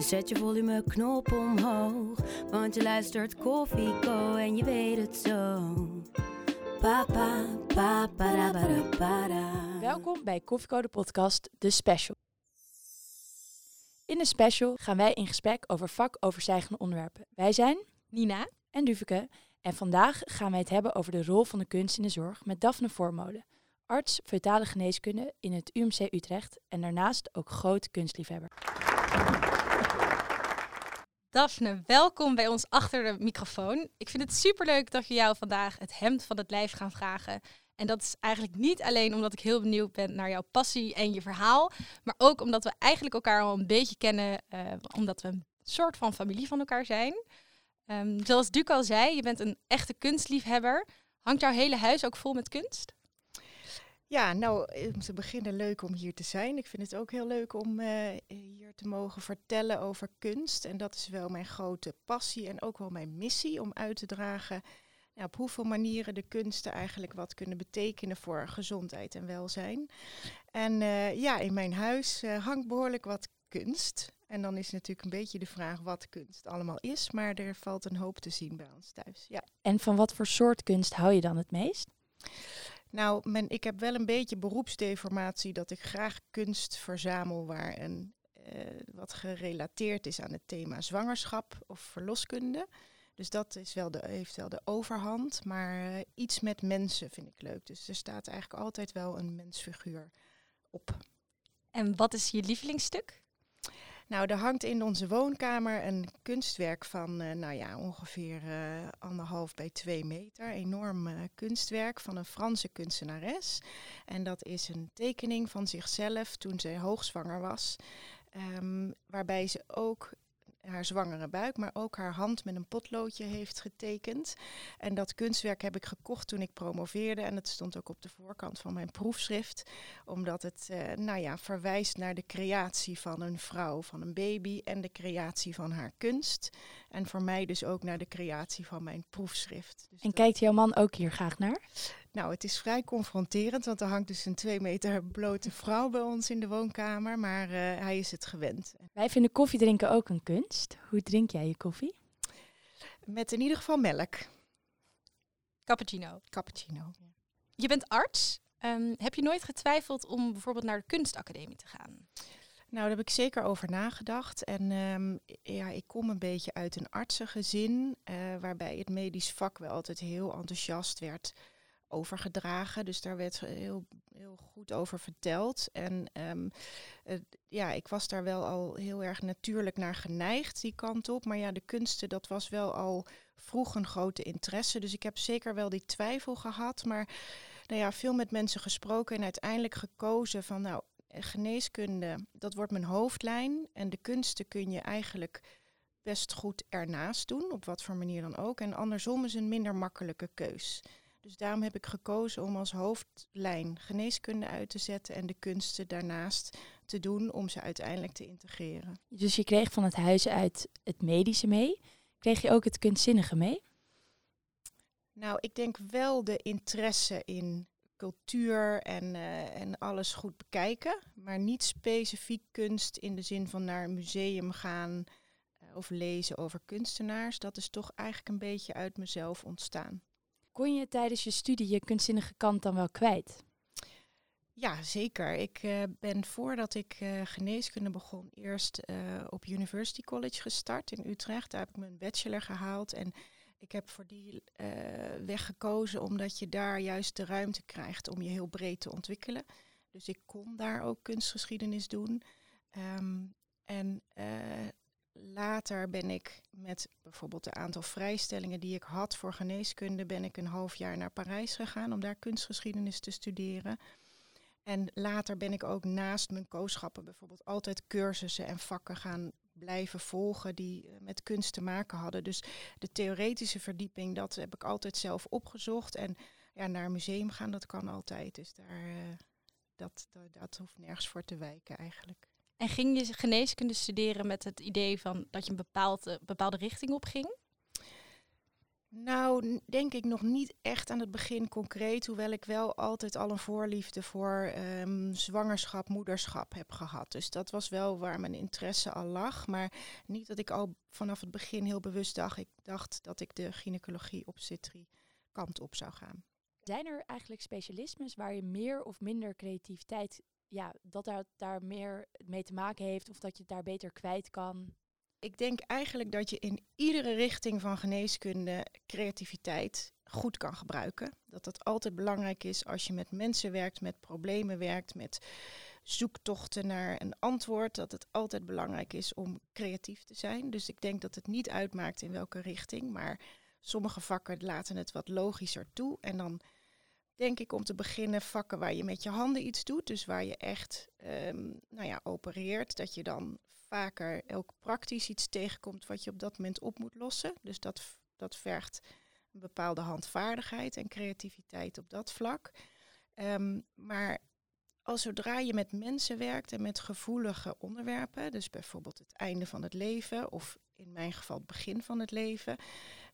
Zet je volumeknop omhoog. Want je luistert Koffieko en je weet het zo. Papa, papa, para, para. Welkom bij Koffiecode Podcast, de special. In de special gaan wij in gesprek over vakoverzijgende onderwerpen. Wij zijn Nina, en Duveke en vandaag gaan wij het hebben over de rol van de kunst in de zorg met Daphne Voormolen, arts feutale geneeskunde in het UMC Utrecht en daarnaast ook groot kunstliefhebber. Daphne, welkom bij ons achter de microfoon. Ik vind het superleuk dat we jou vandaag het hemd van het lijf gaan vragen. En dat is eigenlijk niet alleen omdat ik heel benieuwd ben naar jouw passie en je verhaal, maar ook omdat we eigenlijk elkaar al een beetje kennen, eh, omdat we een soort van familie van elkaar zijn. Ehm, zoals Duke al zei, je bent een echte kunstliefhebber. Hangt jouw hele huis ook vol met kunst? Ja, nou, om te beginnen leuk om hier te zijn. Ik vind het ook heel leuk om eh, hier te mogen vertellen over kunst. En dat is wel mijn grote passie en ook wel mijn missie om uit te dragen ja, op hoeveel manieren de kunsten eigenlijk wat kunnen betekenen voor gezondheid en welzijn. En eh, ja, in mijn huis hangt behoorlijk wat kunst. En dan is natuurlijk een beetje de vraag wat kunst allemaal is, maar er valt een hoop te zien bij ons thuis. Ja. En van wat voor soort kunst hou je dan het meest? Nou, men, ik heb wel een beetje beroepsdeformatie dat ik graag kunst verzamel waar een, uh, wat gerelateerd is aan het thema zwangerschap of verloskunde. Dus dat is wel de, heeft wel de overhand. Maar uh, iets met mensen vind ik leuk. Dus er staat eigenlijk altijd wel een mensfiguur op. En wat is je lievelingsstuk? Nou, er hangt in onze woonkamer een kunstwerk van, uh, nou ja, ongeveer uh, anderhalf bij twee meter. Enorm uh, kunstwerk van een Franse kunstenares. En dat is een tekening van zichzelf toen zij hoogzwanger was. Um, waarbij ze ook haar zwangere buik, maar ook haar hand met een potloodje heeft getekend. En dat kunstwerk heb ik gekocht toen ik promoveerde. En het stond ook op de voorkant van mijn proefschrift. Omdat het uh, nou ja, verwijst naar de creatie van een vrouw, van een baby. En de creatie van haar kunst. En voor mij dus ook naar de creatie van mijn proefschrift. Dus en kijkt jouw man ook hier graag naar? Nou, het is vrij confronterend, want er hangt dus een twee meter blote vrouw bij ons in de woonkamer, maar uh, hij is het gewend. Wij vinden koffie drinken ook een kunst. Hoe drink jij je koffie? Met in ieder geval melk. Cappuccino. Cappuccino. Je bent arts. Um, heb je nooit getwijfeld om bijvoorbeeld naar de kunstacademie te gaan? Nou, daar heb ik zeker over nagedacht. En um, ja, ik kom een beetje uit een artsengezin, uh, waarbij het medisch vak wel altijd heel enthousiast werd overgedragen. Dus daar werd heel, heel goed over verteld. En uh, ja, ik was daar wel al heel erg natuurlijk naar geneigd, die kant op. Maar ja, de kunsten, dat was wel al vroeg een grote interesse. Dus ik heb zeker wel die twijfel gehad. Maar nou ja, veel met mensen gesproken en uiteindelijk gekozen van nou, geneeskunde, dat wordt mijn hoofdlijn. En de kunsten kun je eigenlijk best goed ernaast doen, op wat voor manier dan ook. En andersom is een minder makkelijke keus. Dus daarom heb ik gekozen om als hoofdlijn geneeskunde uit te zetten en de kunsten daarnaast te doen om ze uiteindelijk te integreren. Dus je kreeg van het huis uit het medische mee. Kreeg je ook het kunstzinnige mee? Nou, ik denk wel de interesse in cultuur en, uh, en alles goed bekijken, maar niet specifiek kunst in de zin van naar een museum gaan uh, of lezen over kunstenaars. Dat is toch eigenlijk een beetje uit mezelf ontstaan. Kon je tijdens je studie je kunstzinnige kant dan wel kwijt? Ja, zeker. Ik uh, ben voordat ik uh, geneeskunde begon eerst uh, op University College gestart in Utrecht. Daar heb ik mijn bachelor gehaald en ik heb voor die weg gekozen omdat je daar juist de ruimte krijgt om je heel breed te ontwikkelen. Dus ik kon daar ook kunstgeschiedenis doen. Um, en later ben ik met bijvoorbeeld de aantal vrijstellingen die ik had voor geneeskunde, ben ik een half jaar naar Parijs gegaan om daar kunstgeschiedenis te studeren. En later ben ik ook naast mijn kooschappen bijvoorbeeld altijd cursussen en vakken gaan blijven volgen die eh, met kunst te maken hadden. Dus de theoretische verdieping, dat heb ik altijd zelf opgezocht. En ja, naar een museum gaan, dat kan altijd. Dus daar, dat, dat, dat hoeft nergens voor te wijken eigenlijk. En ging je geneeskunde studeren met het idee van dat je een bepaalde, bepaalde richting op ging? Nou, denk ik nog niet echt aan het begin concreet, hoewel ik wel altijd al een voorliefde voor um, zwangerschap, moederschap heb gehad. Dus dat was wel waar mijn interesse al lag, maar niet dat ik al vanaf het begin heel bewust dacht, ik dacht dat ik de gynaecologie obstetrie kant op zou gaan. Zijn er eigenlijk specialismes waar je meer of minder creativiteit, ja, dat daar, daar meer mee te maken heeft of dat je het daar beter kwijt kan? Ik denk eigenlijk dat je in iedere richting van geneeskunde creativiteit goed kan gebruiken. Dat dat altijd belangrijk is als je met mensen werkt, met problemen werkt, met zoektochten naar een antwoord. Dat het altijd belangrijk is om creatief te zijn. Dus ik denk dat het niet uitmaakt in welke richting. Maar sommige vakken laten het wat logischer toe. En dan denk ik om te beginnen vakken waar je met je handen iets doet. Dus waar je echt um, nou ja, opereert. Dat je dan vaker ook praktisch iets tegenkomt wat je op dat moment op moet lossen. Dus dat, dat vergt een bepaalde handvaardigheid en creativiteit op dat vlak. Um, maar als zodra je met mensen werkt en met gevoelige onderwerpen, dus bijvoorbeeld het einde van het leven of in mijn geval het begin van het leven,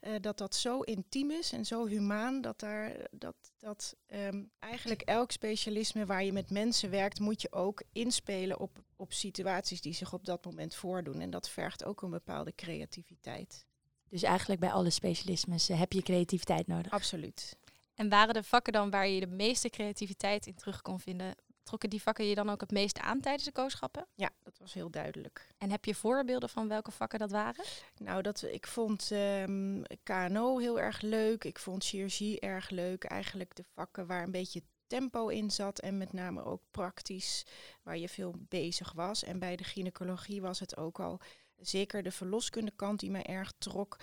uh, dat dat zo intiem is en zo humaan dat daar dat, dat um, eigenlijk elk specialisme waar je met mensen werkt, moet je ook inspelen op, op situaties die zich op dat moment voordoen. En dat vergt ook een bepaalde creativiteit. Dus eigenlijk bij alle specialismes heb je creativiteit nodig? Absoluut. En waren de vakken dan waar je de meeste creativiteit in terug kon vinden, trokken die vakken je dan ook het meeste aan tijdens de kooschappen? Ja, dat was heel duidelijk. En heb je voorbeelden van welke vakken dat waren? Nou, dat, ik vond um, KNO heel erg leuk. Ik vond chirurgie erg leuk. Eigenlijk de vakken waar een beetje tempo in zat en met name ook praktisch, waar je veel bezig was. En bij de gynaecologie was het ook al zeker de verloskundekant die mij erg trok.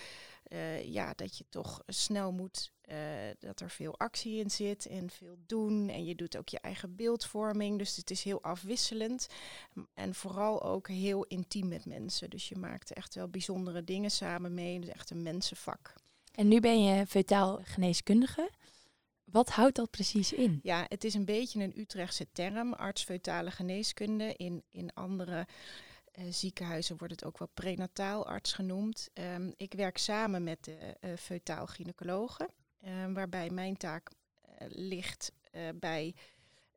Uh, ja, dat je toch snel moet, uh, dat er veel actie in zit en veel doen. En je doet ook je eigen beeldvorming. Dus het is heel afwisselend. En vooral ook heel intiem met mensen. Dus je maakt echt wel bijzondere dingen samen mee. Het is echt een mensenvak. En nu ben je feutaal geneeskundige. Wat houdt dat precies in? Ja, het is een beetje een Utrechtse term, arts-feutale geneeskunde. In, in andere uh, ziekenhuizen wordt het ook wel prenataal arts genoemd. Um, ik werk samen met de uh, feutaal gynaecologen, um, waarbij mijn taak uh, ligt bij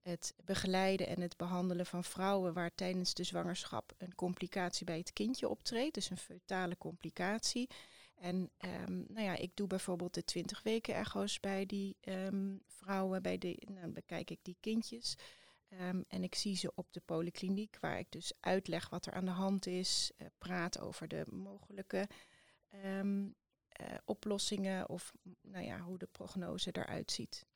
het begeleiden en het behandelen van vrouwen waar tijdens de zwangerschap een complicatie bij het kindje optreedt, dus een feutale complicatie. En um, nou ja, ik doe bijvoorbeeld de 20 weken echo's bij die vrouwen, bij de, nou, bekijk ik die kindjes. Um, en ik zie ze op de polykliniek, waar ik dus uitleg wat er aan de hand is, uh, praat over de mogelijke um, uh, oplossingen of nou ja, hoe de prognose eruit ziet.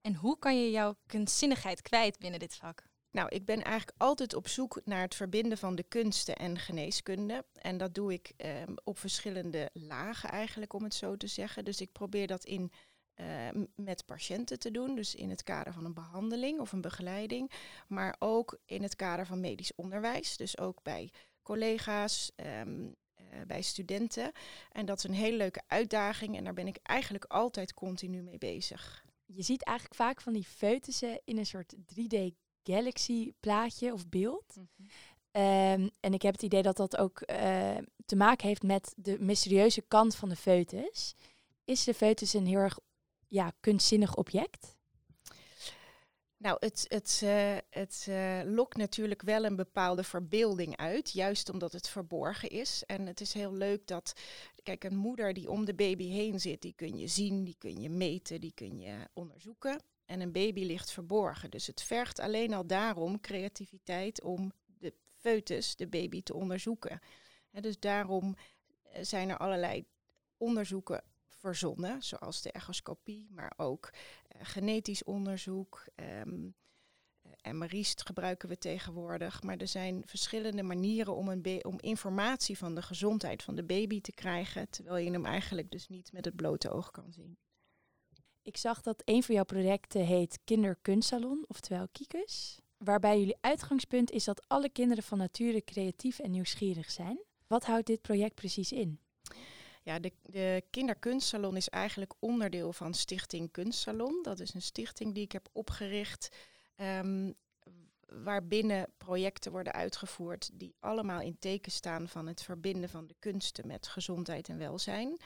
En hoe kan je jouw kunstzinnigheid kwijt binnen dit vak? Nou, ik ben eigenlijk altijd op zoek naar het verbinden van de kunsten en geneeskunde. En dat doe ik um, op verschillende lagen eigenlijk, om het zo te zeggen. Dus ik probeer dat in uh, met patiënten te doen, dus in het kader van een behandeling of een begeleiding, maar ook in het kader van medisch onderwijs, dus ook bij collega's, um, uh, bij studenten. En dat is een hele leuke uitdaging en daar ben ik eigenlijk altijd continu mee bezig. Je ziet eigenlijk vaak van die foetussen in een soort 3D galaxy plaatje of beeld. Mm -hmm. um, en ik heb het idee dat dat ook uh, te maken heeft met de mysterieuze kant van de foetus. Is de foetus een heel erg ja, kunstzinnig object? Nou, het, het, uh, het uh, lokt natuurlijk wel een bepaalde verbeelding uit, juist omdat het verborgen is. En het is heel leuk dat, kijk, een moeder die om de baby heen zit, die kun je zien, die kun je meten, die kun je onderzoeken. En een baby ligt verborgen. Dus het vergt alleen al daarom creativiteit om de foetus, de baby, te onderzoeken. En dus daarom eh, zijn er allerlei onderzoeken verzonnen, zoals de echoscopie, maar ook uh, genetisch onderzoek. Um, MRI's gebruiken we tegenwoordig. Maar er zijn verschillende manieren om, een om informatie van de gezondheid van de baby te krijgen, terwijl je hem eigenlijk dus niet met het blote oog kan zien. Ik zag dat een van jouw projecten heet Kinderkunstsalon, oftewel Kikus. waarbij jullie uitgangspunt is dat alle kinderen van nature creatief en nieuwsgierig zijn. Wat houdt dit project precies in? Ja, de, de Kinderkunstsalon is eigenlijk onderdeel van Stichting Kunstsalon. Dat is een stichting die ik heb opgericht, um, waarbinnen projecten worden uitgevoerd die allemaal in teken staan van het verbinden van de kunsten met gezondheid en welzijn.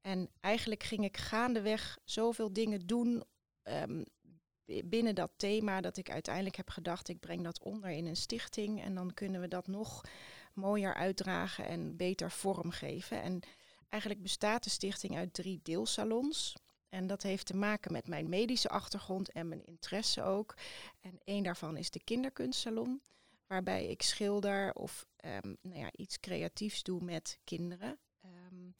En eigenlijk ging ik gaandeweg zoveel dingen doen um, binnen dat thema dat ik uiteindelijk heb gedacht, ik breng dat onder in een stichting en dan kunnen we dat nog mooier uitdragen en beter vormgeven. En eigenlijk bestaat de stichting uit drie deelsalons. En dat heeft te maken met mijn medische achtergrond en mijn interesse ook. En één daarvan is de kinderkunstsalon, waarbij ik schilder of um, nou ja, iets creatiefs doe met kinderen. Um,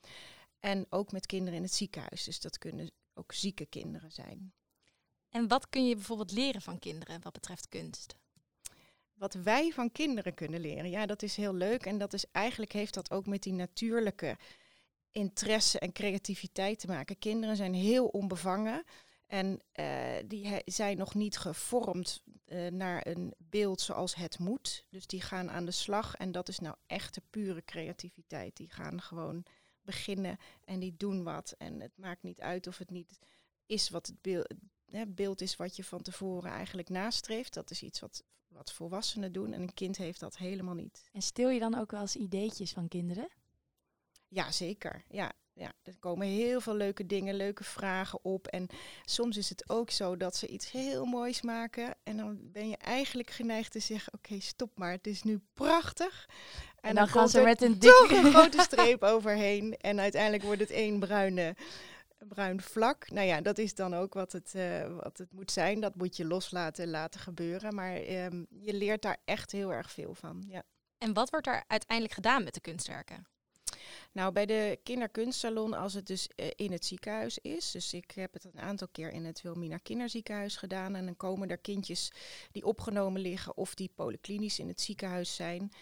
en ook met kinderen in het ziekenhuis. Dus dat kunnen ook zieke kinderen zijn. En wat kun je bijvoorbeeld leren van kinderen wat betreft kunst? Wat wij van kinderen kunnen leren, ja, dat is heel leuk. En dat is eigenlijk heeft dat ook met die natuurlijke interesse en creativiteit te maken. Kinderen zijn heel onbevangen en uh, die zijn nog niet gevormd uh, naar een beeld zoals het moet. Dus die gaan aan de slag en dat is nou echt de pure creativiteit. Die gaan gewoon beginnen en die doen wat. En het maakt niet uit of het niet is wat het beeld, beeld is wat je van tevoren eigenlijk nastreeft. Dat is iets wat, wat volwassenen doen en een kind heeft dat helemaal niet. En stil je dan ook wel eens ideetjes van kinderen? Ja, zeker. Ja, ja, er komen heel veel leuke dingen, leuke vragen op. En soms is het ook zo dat ze iets heel moois maken. En dan ben je eigenlijk geneigd te zeggen: Oké, stop maar, het is nu prachtig. En, dan, gaan ze met een dikke een grote streep overheen. En uiteindelijk wordt het één bruine, bruin vlak. Nou ja, dat is dan ook wat het, uh, wat het moet zijn. Dat moet je loslaten en laten gebeuren. Maar um, je leert daar echt heel erg veel van. Ja. En wat wordt er uiteindelijk gedaan met de kunstwerken? Nou, bij de kinderkunstsalon, als het dus uh, in het ziekenhuis is. Dus ik heb het een aantal keer in het Wilmina Kinderziekenhuis gedaan. En dan komen er kindjes die opgenomen liggen of die polyklinisch in het ziekenhuis zijn.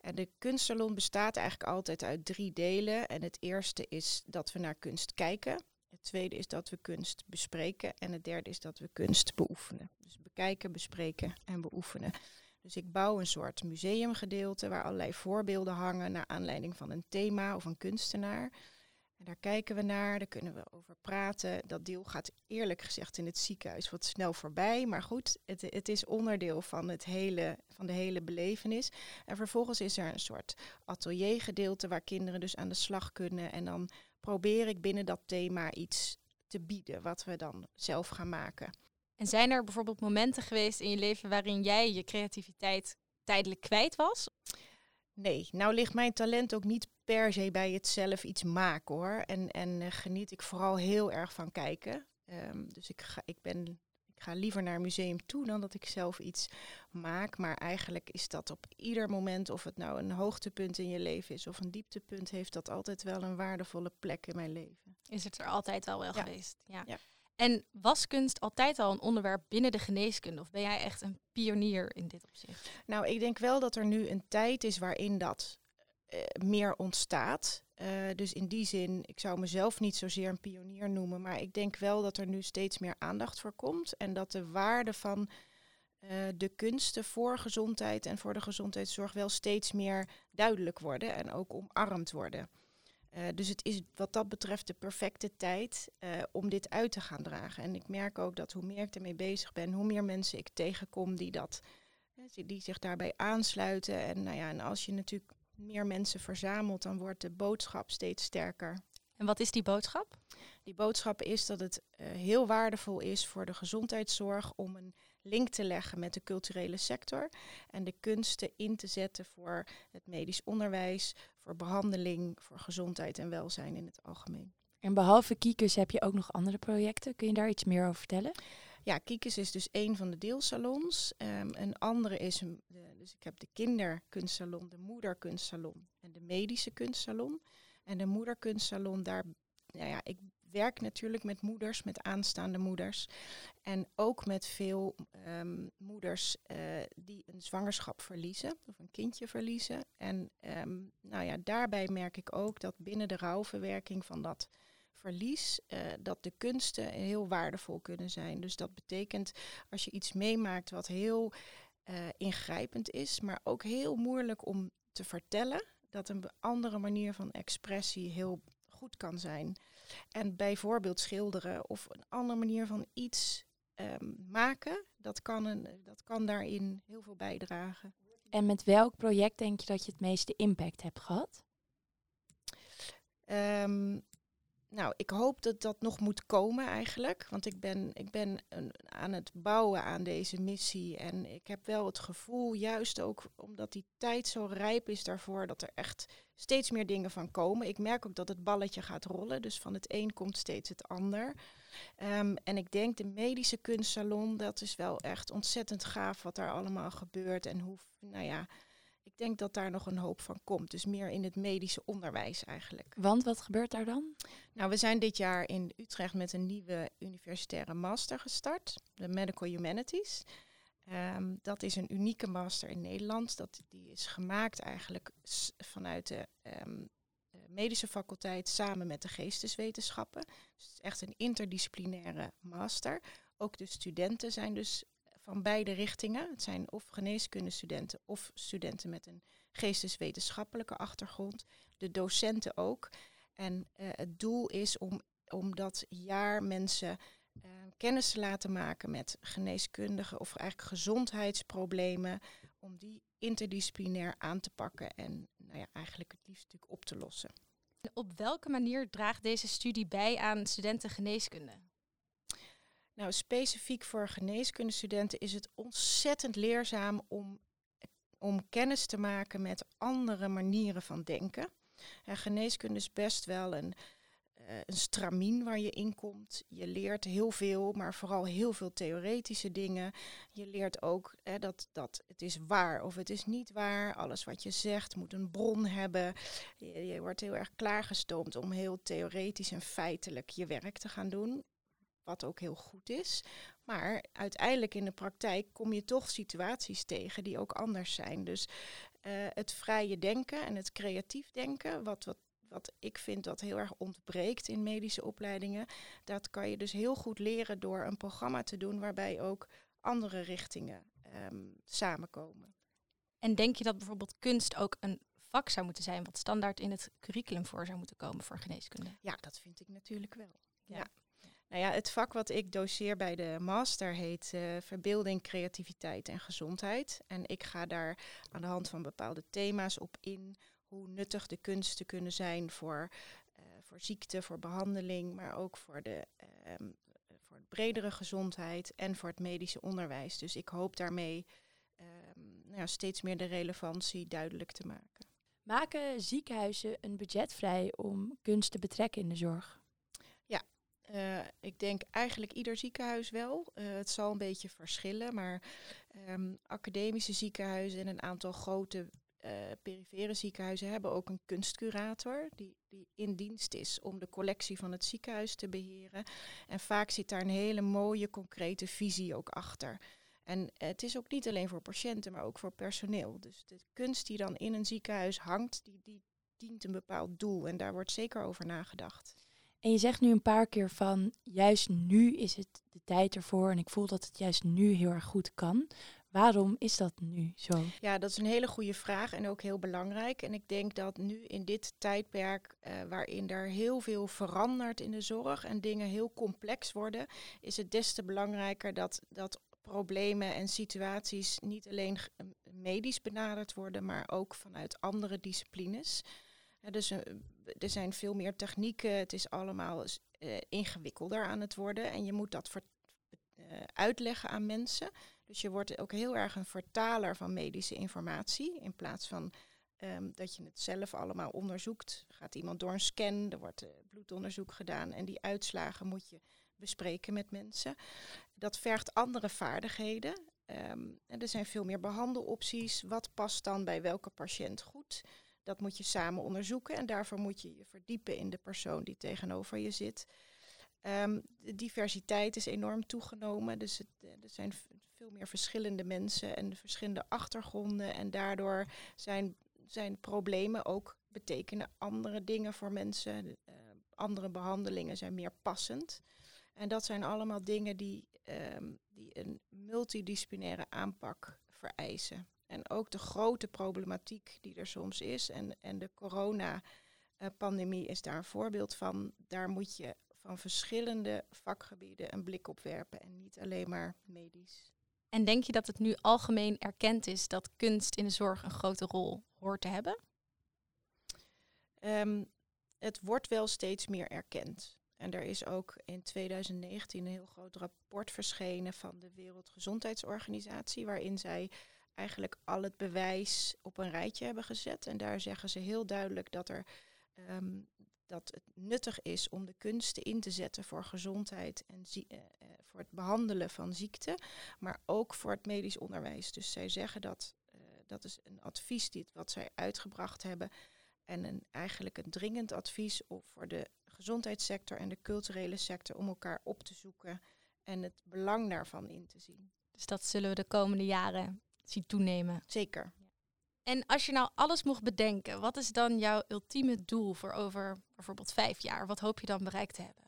En de kunstsalon bestaat eigenlijk altijd uit drie delen. En het eerste is dat we naar kunst kijken. Het tweede is dat we kunst bespreken. En het derde is dat we kunst beoefenen. Dus bekijken, bespreken en beoefenen. Dus ik bouw een soort museumgedeelte waar allerlei voorbeelden hangen naar aanleiding van een thema of een kunstenaar. En daar kijken we naar, daar kunnen we over praten. Dat deel gaat eerlijk gezegd in het ziekenhuis wat snel voorbij. Maar goed, het, het is onderdeel van, het hele, van de hele belevenis. En vervolgens is er een soort ateliergedeelte waar kinderen dus aan de slag kunnen. En dan probeer ik binnen dat thema iets te bieden wat we dan zelf gaan maken. En zijn er bijvoorbeeld momenten geweest in je leven waarin jij je creativiteit tijdelijk kwijt was? Nee, nou ligt mijn talent ook niet per se bij het zelf iets maken hoor. En, en uh, geniet ik vooral heel erg van kijken. Um, dus ik ga, ik, ben, ik ga liever naar een museum toe dan dat ik zelf iets maak. Maar eigenlijk is dat op ieder moment, of het nou een hoogtepunt in je leven is of een dieptepunt, heeft dat altijd wel een waardevolle plek in mijn leven. Is het er altijd al wel ja. geweest? Ja. ja. En was kunst altijd al een onderwerp binnen de geneeskunde? Of ben jij echt een pionier in dit opzicht? Nou, ik denk wel dat er nu een tijd is waarin dat uh, meer ontstaat. Uh, dus in die zin, ik zou mezelf niet zozeer een pionier noemen, maar ik denk wel dat er nu steeds meer aandacht voor komt. En dat de waarde van uh, de kunsten voor gezondheid en voor de gezondheidszorg wel steeds meer duidelijk worden en ook omarmd worden. Uh, dus het is wat dat betreft de perfecte tijd uh, om dit uit te gaan dragen. En ik merk ook dat hoe meer ik ermee bezig ben, hoe meer mensen ik tegenkom die, dat, die zich daarbij aansluiten. En, nou ja, en als je natuurlijk meer mensen verzamelt, dan wordt de boodschap steeds sterker. En wat is die boodschap? Die boodschap is dat het uh, heel waardevol is voor de gezondheidszorg om een link te leggen met de culturele sector en de kunsten in te zetten voor het medisch onderwijs, voor behandeling, voor gezondheid en welzijn in het algemeen. En behalve Kiekes heb je ook nog andere projecten. Kun je daar iets meer over vertellen? Ja, Kiekes is dus een van de deelsalons. Um, een andere is, een, de, dus ik heb de kinderkunstsalon, de moederkunstsalon en de medische kunstsalon. En de moederkunstsalon, daar, nou ja, ik werk natuurlijk met moeders, met aanstaande moeders. En ook met veel um, moeders uh, die een zwangerschap verliezen of een kindje verliezen. En um, nou ja, daarbij merk ik ook dat binnen de rouwverwerking van dat verlies, uh, dat de kunsten heel waardevol kunnen zijn. Dus dat betekent als je iets meemaakt wat heel eh, ingrijpend is, maar ook heel moeilijk om te vertellen. Dat een andere manier van expressie heel goed kan zijn. En bijvoorbeeld schilderen of een andere manier van iets ehm, maken, dat kan, een, dat kan daarin heel veel bijdragen. En met welk project denk je dat je het meeste impact hebt gehad? Um, nou, ik hoop dat dat nog moet komen eigenlijk. Want ik ben, ik ben aan het bouwen aan deze missie. En ik heb wel het gevoel, juist ook omdat die tijd zo rijp is daarvoor, dat er echt steeds meer dingen van komen. Ik merk ook dat het balletje gaat rollen. Dus van het een komt steeds het ander. Um, en ik denk de medische kunstsalon, dat is wel echt ontzettend gaaf wat daar allemaal gebeurt. En hoe, nou ja, denk dat daar nog een hoop van komt. Dus meer in het medische onderwijs eigenlijk. Want wat gebeurt daar dan? Nou, we zijn dit jaar in Utrecht met een nieuwe universitaire master gestart, de Medical Humanities. Ehm, dat is een unieke master in Nederland. Dat, die is gemaakt eigenlijk vanuit de ehm, medische faculteit samen met de geesteswetenschappen. Dus het is echt een interdisciplinaire master. Ook de studenten zijn dus van beide richtingen. Het zijn of geneeskundestudenten of studenten met een geesteswetenschappelijke achtergrond. De docenten ook. En uh, het doel is om, om dat jaar mensen uh, kennis te laten maken met geneeskundige of eigenlijk gezondheidsproblemen. Om die interdisciplinair aan te pakken en nou ja, eigenlijk het liefst natuurlijk op te lossen. Op welke manier draagt deze studie bij aan studentengeneeskunde? Nou, specifiek voor geneeskundestudenten is het ontzettend leerzaam om, om kennis te maken met andere manieren van denken. Ja, geneeskunde is best wel een, uh, een stramien waar je in komt. Je leert heel veel, maar vooral heel veel theoretische dingen. Je leert ook hè, dat, dat het is waar of het is niet waar. Alles wat je zegt moet een bron hebben. Je wordt heel erg klaargestoomd om heel theoretisch en feitelijk je werk te gaan doen wat ook heel goed is. Maar uiteindelijk in de praktijk kom je toch situaties tegen die ook anders zijn. Dus uh, het vrije denken en het creatief denken, wat, wat, wat ik vind dat heel erg ontbreekt in medische opleidingen, dat kan je dus heel goed leren door een programma te doen waarbij ook andere richtingen um, samenkomen. En denk je dat bijvoorbeeld kunst ook een vak zou moeten zijn wat standaard in het curriculum voor zou moeten komen voor geneeskunde? Ja, dat vind ik natuurlijk wel. ja. ja. Nou ja, het vak wat ik doseer bij de master heet uh, Verbeelding, Creativiteit en Gezondheid. En ik ga daar aan de hand van bepaalde thema's op in hoe nuttig de kunsten kunnen zijn voor, uh, voor ziekte, voor behandeling, maar ook voor de, um, voor de bredere gezondheid en voor het medische onderwijs. Dus ik hoop daarmee um, nou ja, steeds meer de relevantie duidelijk te maken. Maken ziekenhuizen een budget vrij om kunst te betrekken in de zorg? Uh, ik denk eigenlijk ieder ziekenhuis wel. Uh, het zal een beetje verschillen, maar um, academische ziekenhuizen en een aantal grote uh, perifere ziekenhuizen hebben ook een kunstcurator die, die in dienst is om de collectie van het ziekenhuis te beheren. En vaak zit daar een hele mooie, concrete visie ook achter. En het is ook niet alleen voor patiënten, maar ook voor personeel. Dus de kunst die dan in een ziekenhuis hangt, die, die dient een bepaald doel. En daar wordt zeker over nagedacht. En je zegt nu een paar keer van, juist nu is het de tijd ervoor en ik voel dat het juist nu heel erg goed kan. Waarom is dat nu zo? Ja, dat is een hele goede vraag en ook heel belangrijk. En ik denk dat nu in dit tijdperk, uh, waarin er heel veel verandert in de zorg en dingen heel complex worden, is het des te belangrijker dat, dat problemen en situaties niet alleen medisch benaderd worden, maar ook vanuit andere disciplines. Ja, dus uh, er zijn veel meer technieken. Het is allemaal uh, ingewikkelder aan het worden. En je moet dat uh, uitleggen aan mensen. Dus je wordt ook heel erg een vertaler van medische informatie. In plaats van um, dat je het zelf allemaal onderzoekt. Gaat iemand door een scan, er wordt bloedonderzoek gedaan. En die uitslagen moet je bespreken met mensen. Dat vergt andere vaardigheden. En er zijn veel meer behandelopties. Wat past dan bij welke patiënt goed? Dat moet je samen onderzoeken en daarvoor moet je je verdiepen in de persoon die tegenover je zit. Um, de diversiteit is enorm toegenomen, dus het, eh, er zijn veel meer verschillende mensen en verschillende achtergronden en daardoor zijn, zijn problemen ook betekenen andere dingen voor mensen. Uh, andere behandelingen zijn meer passend. En dat zijn allemaal dingen die, um, die een multidisciplinaire aanpak vereisen. En ook de grote problematiek die er soms is. En, en de corona-pandemie is daar een voorbeeld van. Daar moet je van verschillende vakgebieden een blik op werpen en niet alleen maar medisch. En denk je dat het nu algemeen erkend is dat kunst in de zorg een grote rol hoort te hebben? Um, het wordt wel steeds meer erkend. En er is ook in 2019 een heel groot rapport verschenen van de Wereldgezondheidsorganisatie, waarin zij eigenlijk al het bewijs op een rijtje hebben gezet. En daar zeggen ze heel duidelijk dat, er, um, dat het nuttig is om de kunsten in te zetten voor gezondheid en uh, voor het behandelen van ziekte, maar ook voor het medisch onderwijs. Dus zij zeggen dat, uh, dat is een advies dit, wat zij uitgebracht hebben. En een, eigenlijk een dringend advies voor de gezondheidssector en de culturele sector om elkaar op te zoeken en het belang daarvan in te zien. Dus dat zullen we de komende jaren zien toenemen. Zeker. En als je nou alles mocht bedenken, wat is dan jouw ultieme doel voor over bijvoorbeeld vijf jaar? Wat hoop je dan bereikt te hebben?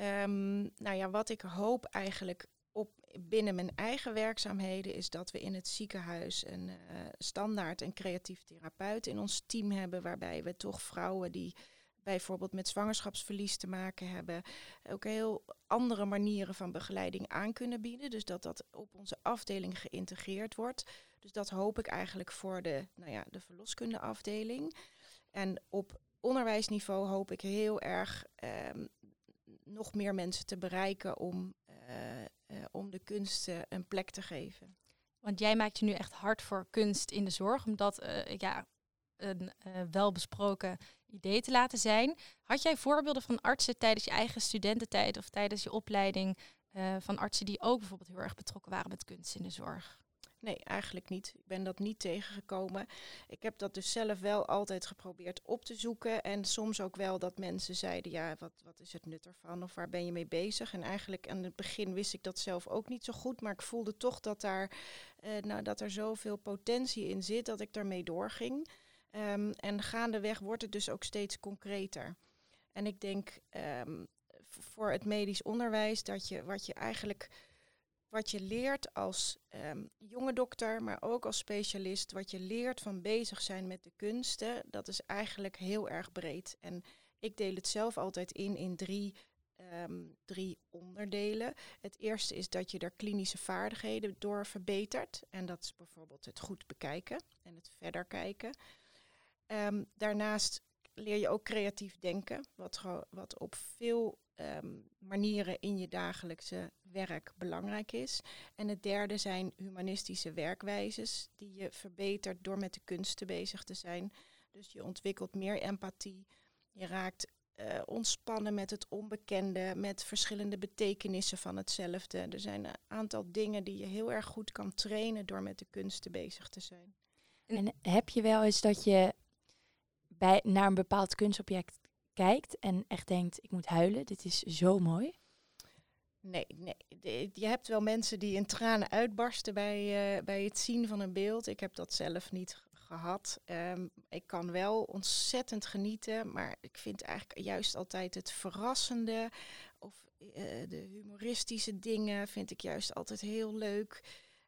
Um, nou ja, wat ik hoop eigenlijk op, binnen mijn eigen werkzaamheden is dat we in het ziekenhuis een uh, standaard en creatief therapeut in ons team hebben, waarbij we toch vrouwen die bijvoorbeeld met zwangerschapsverlies te maken hebben, ook heel andere manieren van begeleiding aan kunnen bieden. Dus dat dat op onze afdeling geïntegreerd wordt. Dus dat hoop ik eigenlijk voor de, nou ja, de verloskundeafdeling. En op onderwijsniveau hoop ik heel erg um, nog meer mensen te bereiken om, uh, uh, om de kunsten een plek te geven. Want jij maakt je nu echt hard voor kunst in de zorg, omdat uh, ja, een welbesproken idee te laten zijn. Had jij voorbeelden van artsen tijdens je eigen studententijd of tijdens je opleiding van artsen die ook bijvoorbeeld heel erg betrokken waren met kunst in de zorg? Nee, eigenlijk niet. Ik ben dat niet tegengekomen. Ik heb dat dus zelf wel altijd geprobeerd op te zoeken. En soms ook wel dat mensen zeiden, ja, wat, wat is het nut ervan? Of waar ben je mee bezig? En eigenlijk aan het begin wist ik dat zelf ook niet zo goed. Maar ik voelde toch dat, daar, uh, nou, dat er zoveel potentie in zit dat ik daarmee doorging. Um, en gaandeweg wordt het dus ook steeds concreter. En ik denk um, voor het medisch onderwijs dat je wat je eigenlijk wat je leert als um, jonge dokter, maar ook als specialist, wat je leert van bezig zijn met de kunsten, dat is eigenlijk heel erg breed. En ik deel het zelf altijd in in drie, drie onderdelen. Het eerste is dat je er klinische vaardigheden door verbetert. En dat is bijvoorbeeld het goed bekijken en het verder kijken. Um, daarnaast leer je ook creatief denken, wat, wat op veel um, manieren in je dagelijkse werk belangrijk is. En het derde zijn humanistische werkwijzes die je verbetert door met de kunsten bezig te zijn. Dus je ontwikkelt meer empathie, je raakt uh, ontspannen met het onbekende, met verschillende betekenissen van hetzelfde. Er zijn een aantal dingen die je heel erg goed kan trainen door met de kunsten bezig te zijn. En heb je wel eens dat je bij, naar een bepaald kunstobject kijkt en echt denkt, ik moet huilen, dit is zo mooi? Nee, nee. je hebt wel mensen die in tranen uitbarsten bij, uh, bij het zien van een beeld. Ik heb dat zelf niet gehad. Um, ik kan wel ontzettend genieten, maar ik vind eigenlijk juist altijd het verrassende of uh, de humoristische dingen vind ik juist altijd heel leuk.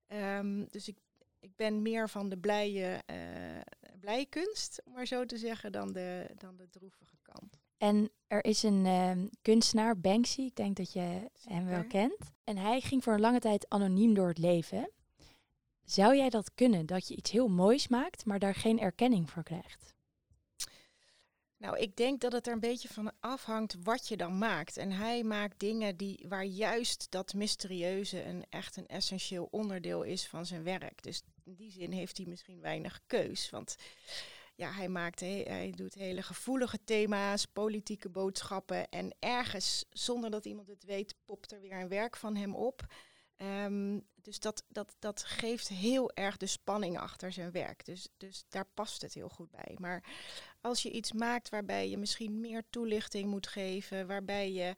Um, dus ik, ik ben meer van de blije, uh, blije kunst, om maar zo te zeggen, dan de, dan de droevige kant. En er is een uh, kunstenaar, Banksy, ik denk dat je hem wel kent. En hij ging voor een lange tijd anoniem door het leven. Zou jij dat kunnen, dat je iets heel moois maakt, maar daar geen erkenning voor krijgt? Nou, ik denk dat het er een beetje van afhangt wat je dan maakt. En hij maakt dingen die, waar juist dat mysterieuze een echt een essentieel onderdeel is van zijn werk. Dus in die zin heeft hij misschien weinig keus. Want ja, hij, maakt hij doet hele gevoelige thema's, politieke boodschappen. En ergens, zonder dat iemand het weet, popt er weer een werk van hem op. Um, dus dat, dat, dat geeft heel erg de spanning achter zijn werk. Dus, dus daar past het heel goed bij. Maar als je iets maakt waarbij je misschien meer toelichting moet geven, waarbij je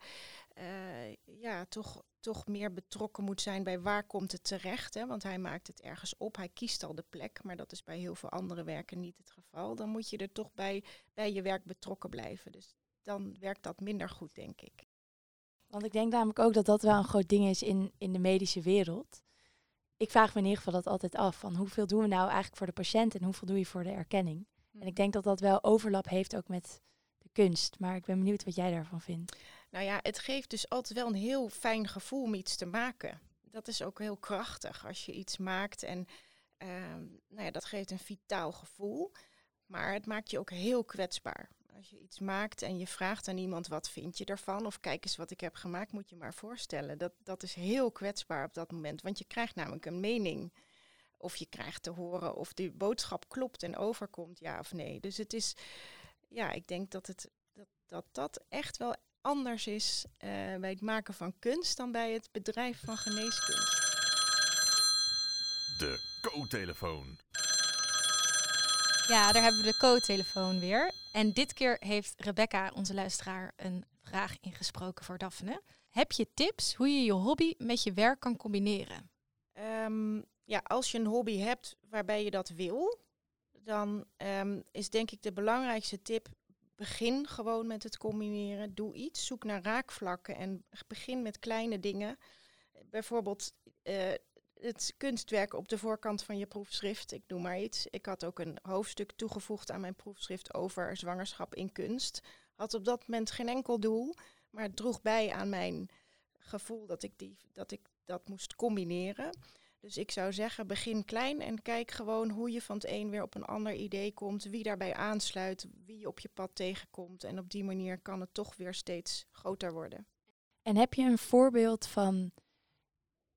uh, ja, toch, toch meer betrokken moet zijn bij waar komt het terecht. Hè? Want hij maakt het ergens op, hij kiest al de plek, maar dat is bij heel veel andere werken niet het geval. Dan moet je er toch bij, bij je werk betrokken blijven. Dus dan werkt dat minder goed, denk ik. Want ik denk namelijk ook dat dat wel een groot ding is in, in de medische wereld. ik vraag me in ieder geval dat altijd af. Van hoeveel doen we nou eigenlijk voor de patiënt en hoeveel doe je voor de erkenning? En ik denk dat dat wel overlap heeft ook met de kunst. Maar ik ben benieuwd wat jij daarvan vindt. Nou ja, het geeft dus altijd wel een heel fijn gevoel om iets te maken. Dat is ook heel krachtig als je iets maakt en ehm, nou ja, dat geeft een vitaal gevoel. Maar het maakt je ook heel kwetsbaar. Als je iets maakt en je vraagt aan iemand wat vind je ervan, of kijk eens wat ik heb gemaakt, moet je maar voorstellen. Dat, dat is heel kwetsbaar op dat moment, want je krijgt namelijk een mening. Of je krijgt te horen of die boodschap klopt en overkomt, ja of nee. Dus het is, ja, ik denk dat het, dat, dat, dat echt wel anders is uh, bij het maken van kunst dan bij het bedrijf van geneeskunde. De co-telefoon. Ja, daar hebben we de co-telefoon weer. En dit keer heeft Rebecca, onze luisteraar, een vraag ingesproken voor Daphne. Heb je tips hoe je je hobby met je werk kan combineren? Um, ja, als je een hobby hebt waarbij je dat wil, dan um, is denk ik de belangrijkste tip: begin gewoon met het combineren. Doe iets, zoek naar raakvlakken en begin met kleine dingen. Bijvoorbeeld uh, het kunstwerk op de voorkant van je proefschrift. Ik noem maar iets. Ik had ook een hoofdstuk toegevoegd aan mijn proefschrift over zwangerschap in kunst. Had op dat moment geen enkel doel, maar het droeg bij aan mijn gevoel dat ik, die, dat, ik dat moest combineren. Dus ik zou zeggen, begin klein en kijk gewoon hoe je van het een weer op een ander idee komt, wie daarbij aansluit, wie je op je pad tegenkomt. En op die manier kan het toch weer steeds groter worden. En heb je een voorbeeld van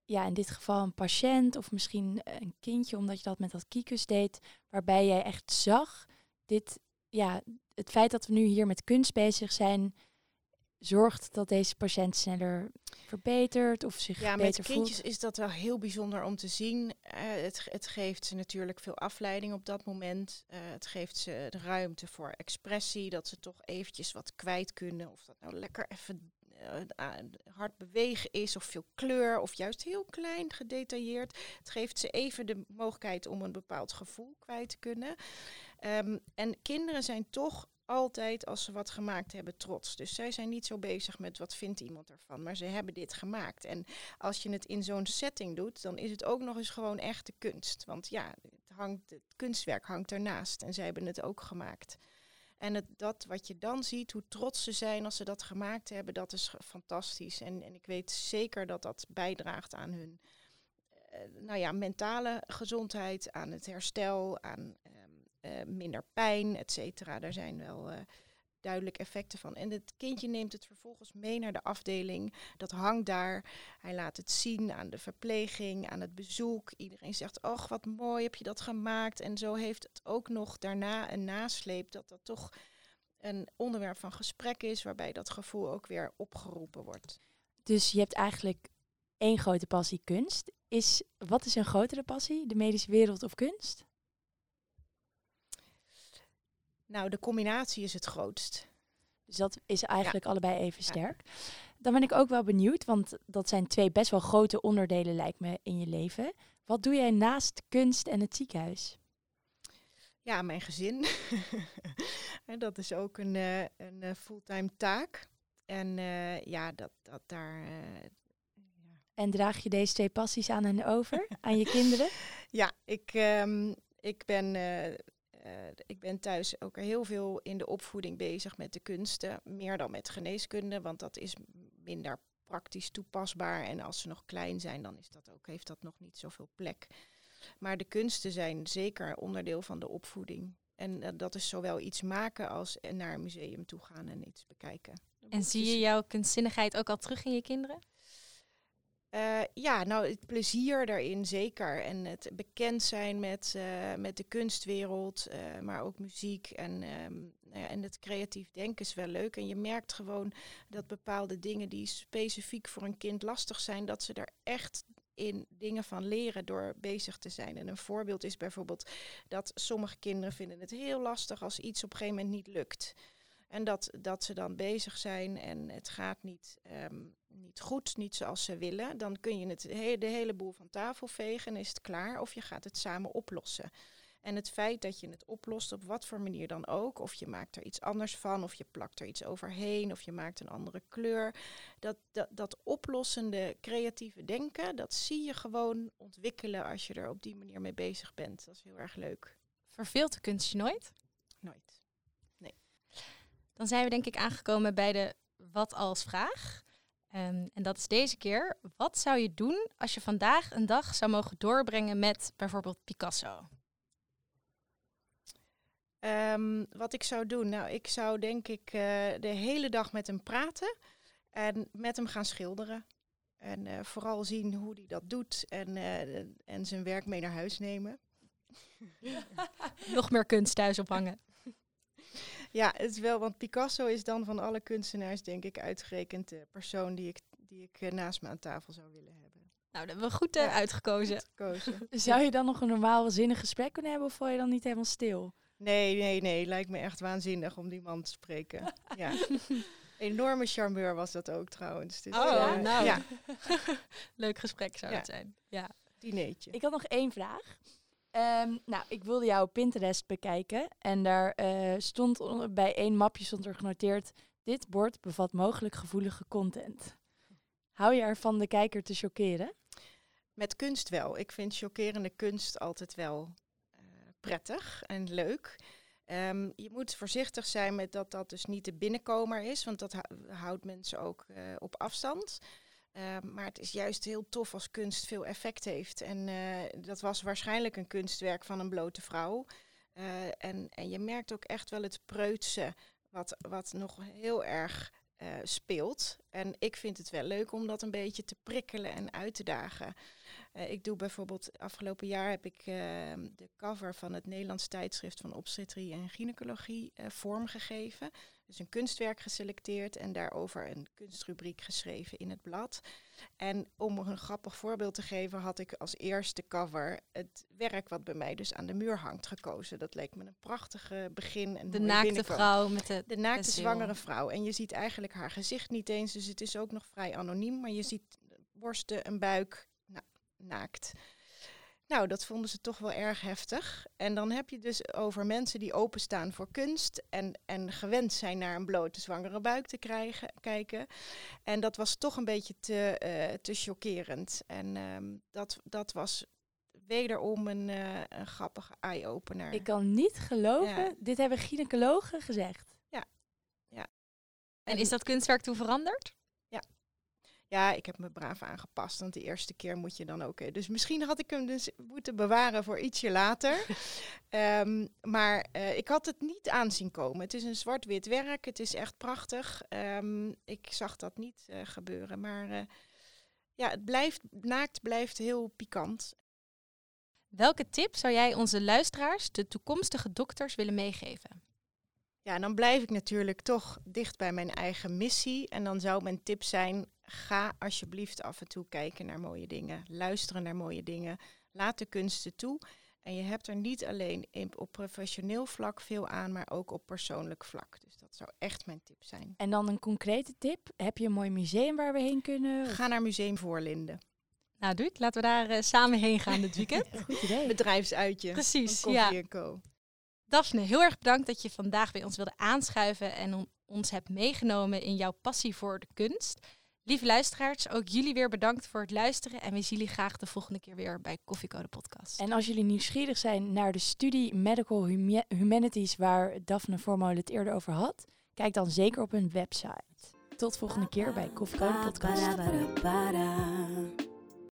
ja, in dit geval een patiënt of misschien een kindje, omdat je dat met dat kikus deed, waarbij jij echt zag, dit, ja, het feit dat we nu hier met kunst bezig zijn, zorgt dat deze patiënt sneller verbetert of zich ja, beter voelt? Ja, met kindjes is dat wel heel bijzonder om te zien. Uh, het, het geeft ze natuurlijk veel afleiding op dat moment. Uh, het geeft ze de ruimte voor expressie, dat ze toch eventjes wat kwijt kunnen. Of dat nou lekker even uh, hard bewegen is of veel kleur of juist heel klein gedetailleerd. Het geeft ze even de mogelijkheid om een bepaald gevoel kwijt te kunnen. Um, en kinderen zijn toch altijd, als ze wat gemaakt hebben, trots. Dus zij zijn niet zo bezig met wat vindt iemand ervan, maar ze hebben dit gemaakt. En als je het in zo'n setting doet, dan is het ook nog eens gewoon echte kunst. Want ja, het, hangt, het kunstwerk hangt ernaast en zij hebben het ook gemaakt. En het, dat wat je dan ziet, hoe trots ze zijn als ze dat gemaakt hebben, dat is fantastisch. En, en ik weet zeker dat dat bijdraagt aan hun uh, nou ja, mentale gezondheid, aan het herstel, aan uh, minder pijn, et cetera. Daar zijn wel uh, duidelijk effecten van. En het kindje neemt het vervolgens mee naar de afdeling. Dat hangt daar. Hij laat het zien aan de verpleging, aan het bezoek. Iedereen zegt, ach wat mooi heb je dat gemaakt. En zo heeft het ook nog daarna een nasleep dat dat toch een onderwerp van gesprek is, waarbij dat gevoel ook weer opgeroepen wordt. Dus je hebt eigenlijk één grote passie kunst. Is, wat is een grotere passie? De medische wereld of kunst? Nou, de combinatie is het grootst. Dus dat is eigenlijk allebei even sterk. Dan ben ik ook wel benieuwd, want dat zijn twee best wel grote onderdelen, lijkt me, in je leven. Wat doe jij naast kunst en het ziekenhuis? Ja, mijn gezin. dat is ook een, uh, een uh, fulltime taak. En uh, ja, dat, dat daar. Ja. En draag je deze twee passies aan en over, aan je kinderen? Ja, ik, um, ik ben uh, ik ben thuis ook heel veel in de opvoeding bezig met de kunsten, meer dan met geneeskunde, want dat is minder praktisch toepasbaar. En als ze nog klein zijn, dan is dat ook, heeft dat nog niet zoveel plek. Maar de kunsten zijn zeker onderdeel van de opvoeding. En uh, dat is zowel iets maken als naar een museum toe gaan en iets bekijken. En zie je jouw kunstzinnigheid ook al terug in je kinderen? Uh, ja, nou, het plezier daarin zeker. En het bekend zijn met, uh, met de kunstwereld, uh, maar ook muziek en, um, nou ja, en het creatief denken is wel leuk. En je merkt gewoon dat bepaalde dingen die specifiek voor een kind lastig zijn, dat ze er echt in dingen van leren door bezig te zijn. En een voorbeeld is bijvoorbeeld dat sommige kinderen vinden het heel lastig als iets op een gegeven moment niet lukt. En dat, dat ze dan bezig zijn en het gaat niet, um, niet goed, niet zoals ze willen. Dan kun je het de hele boel van tafel vegen en is het klaar. Of je gaat het samen oplossen. En het feit dat je het oplost op wat voor manier dan ook, of je maakt er iets anders van, of je plakt er iets overheen, of je maakt een andere kleur. Dat, dat, dat oplossende creatieve denken, dat zie je gewoon ontwikkelen als je er op die manier mee bezig bent. Dat is heel erg leuk. Verveelt de kunst je? Nooit. Dan zijn we denk ik aangekomen bij de wat als vraag. Ehm, en dat is deze keer, wat zou je doen als je vandaag een dag zou mogen doorbrengen met bijvoorbeeld Picasso? Ehm, wat ik zou doen? Nou, ik zou denk ik eh, de hele dag met hem praten en met hem gaan schilderen. En eh, vooral zien hoe hij dat doet en, eh, en zijn werk mee naar huis nemen. Nog meer kunst thuis ophangen. Ja, het is wel, want Picasso is dan van alle kunstenaars, denk ik, uitgerekend de persoon die ik, die ik naast me aan tafel zou willen hebben. Nou, dat hebben we goed uitgekozen. uitgekozen. Zou je dan nog een normaal zinnig gesprek kunnen hebben of val je dan niet helemaal stil? Nee, nee, nee. Lijkt me echt waanzinnig om die man te spreken. ja. Enorme charmeur was dat ook trouwens. Dus, oh, uh, nou. Ja. Leuk gesprek zou het zijn. Ja. Dineetje. Ik had nog één vraag. Um, nou, ik wilde jouw Pinterest bekijken en daar uh, stond bij één mapje stond er genoteerd: dit bord bevat mogelijk gevoelige content. Hou je ervan de kijker te chockeren? Met kunst wel. Ik vind chockerende kunst altijd wel prettig en leuk. Um, je moet voorzichtig zijn met dat dat dus niet de binnenkomer is, want dat houdt mensen ook uh, op afstand. Um, maar het is juist heel tof als kunst veel effect heeft. En uh, dat was waarschijnlijk een kunstwerk van een blote vrouw. Uh, en, en je merkt ook echt wel het preutse, wat, wat nog heel erg speelt. En ik vind het wel leuk om dat een beetje te prikkelen en uit te dagen. Uh, ik doe bijvoorbeeld, afgelopen jaar heb ik uh, de cover van het Nederlands tijdschrift van obstetrie en gynaecologie uh, vormgegeven. Dus een kunstwerk geselecteerd en daarover een kunstrubriek geschreven in het blad. En om een grappig voorbeeld te geven, had ik als eerste cover het werk wat bij mij dus aan de muur hangt gekozen. Dat leek me een prachtige begin. En de naakte vrouw met de De naakte zwangere vrouw. En je ziet eigenlijk haar gezicht niet eens, dus het is ook nog vrij anoniem. Maar je ziet borsten, een buik, naakt. Nou, dat vonden ze toch wel erg heftig. En dan heb je dus over mensen die openstaan voor kunst en, en gewend zijn naar een blote zwangere buik te krijgen, kijken. En dat was toch een beetje te, uh, te chockerend. En um, dat, dat was wederom een, uh, een grappige eye-opener. Ik kan niet geloven, ja. dit hebben gynaecologen gezegd. Ja. ja. En, en is dat kunstwerk toen veranderd? Ja, ik heb me braaf aangepast. Want de eerste keer moet je dan ook. Dus misschien had ik hem dus moeten bewaren voor ietsje later. um, maar uh, ik had het niet aanzien komen. Het is een zwart-wit werk. Het is echt prachtig. Um, ik zag dat niet uh, gebeuren. Maar uh, ja, het blijft, naakt blijft heel pikant. Welke tip zou jij onze luisteraars, de toekomstige dokters, willen meegeven? Ja, dan blijf ik natuurlijk toch dicht bij mijn eigen missie. En dan zou mijn tip zijn: ga alsjeblieft af en toe kijken naar mooie dingen. Luisteren naar mooie dingen. Laat de kunsten toe. En je hebt er niet alleen op professioneel vlak veel aan, maar ook op persoonlijk vlak. Dus dat zou echt mijn tip zijn. En dan een concrete tip. Heb je een mooi museum waar we heen kunnen? Ga naar Museum Voorlinden. Nou, Duik, laten we daar uh, samen heen gaan dit weekend. Goed idee. Bedrijfsuitje. Precies, ja. Co. Daphne, heel erg bedankt dat je vandaag bij ons wilde aanschuiven en ons hebt meegenomen in jouw passie voor de kunst. Lieve luisteraars, ook jullie weer bedankt voor het luisteren en we zien jullie graag de volgende keer weer bij Koffiecode Podcast. En als jullie nieuwsgierig zijn naar de studie Medical Humanities waar Daphne Voormolen het eerder over had, kijk dan zeker op hun website. Tot volgende keer bij Koffiecode Podcast.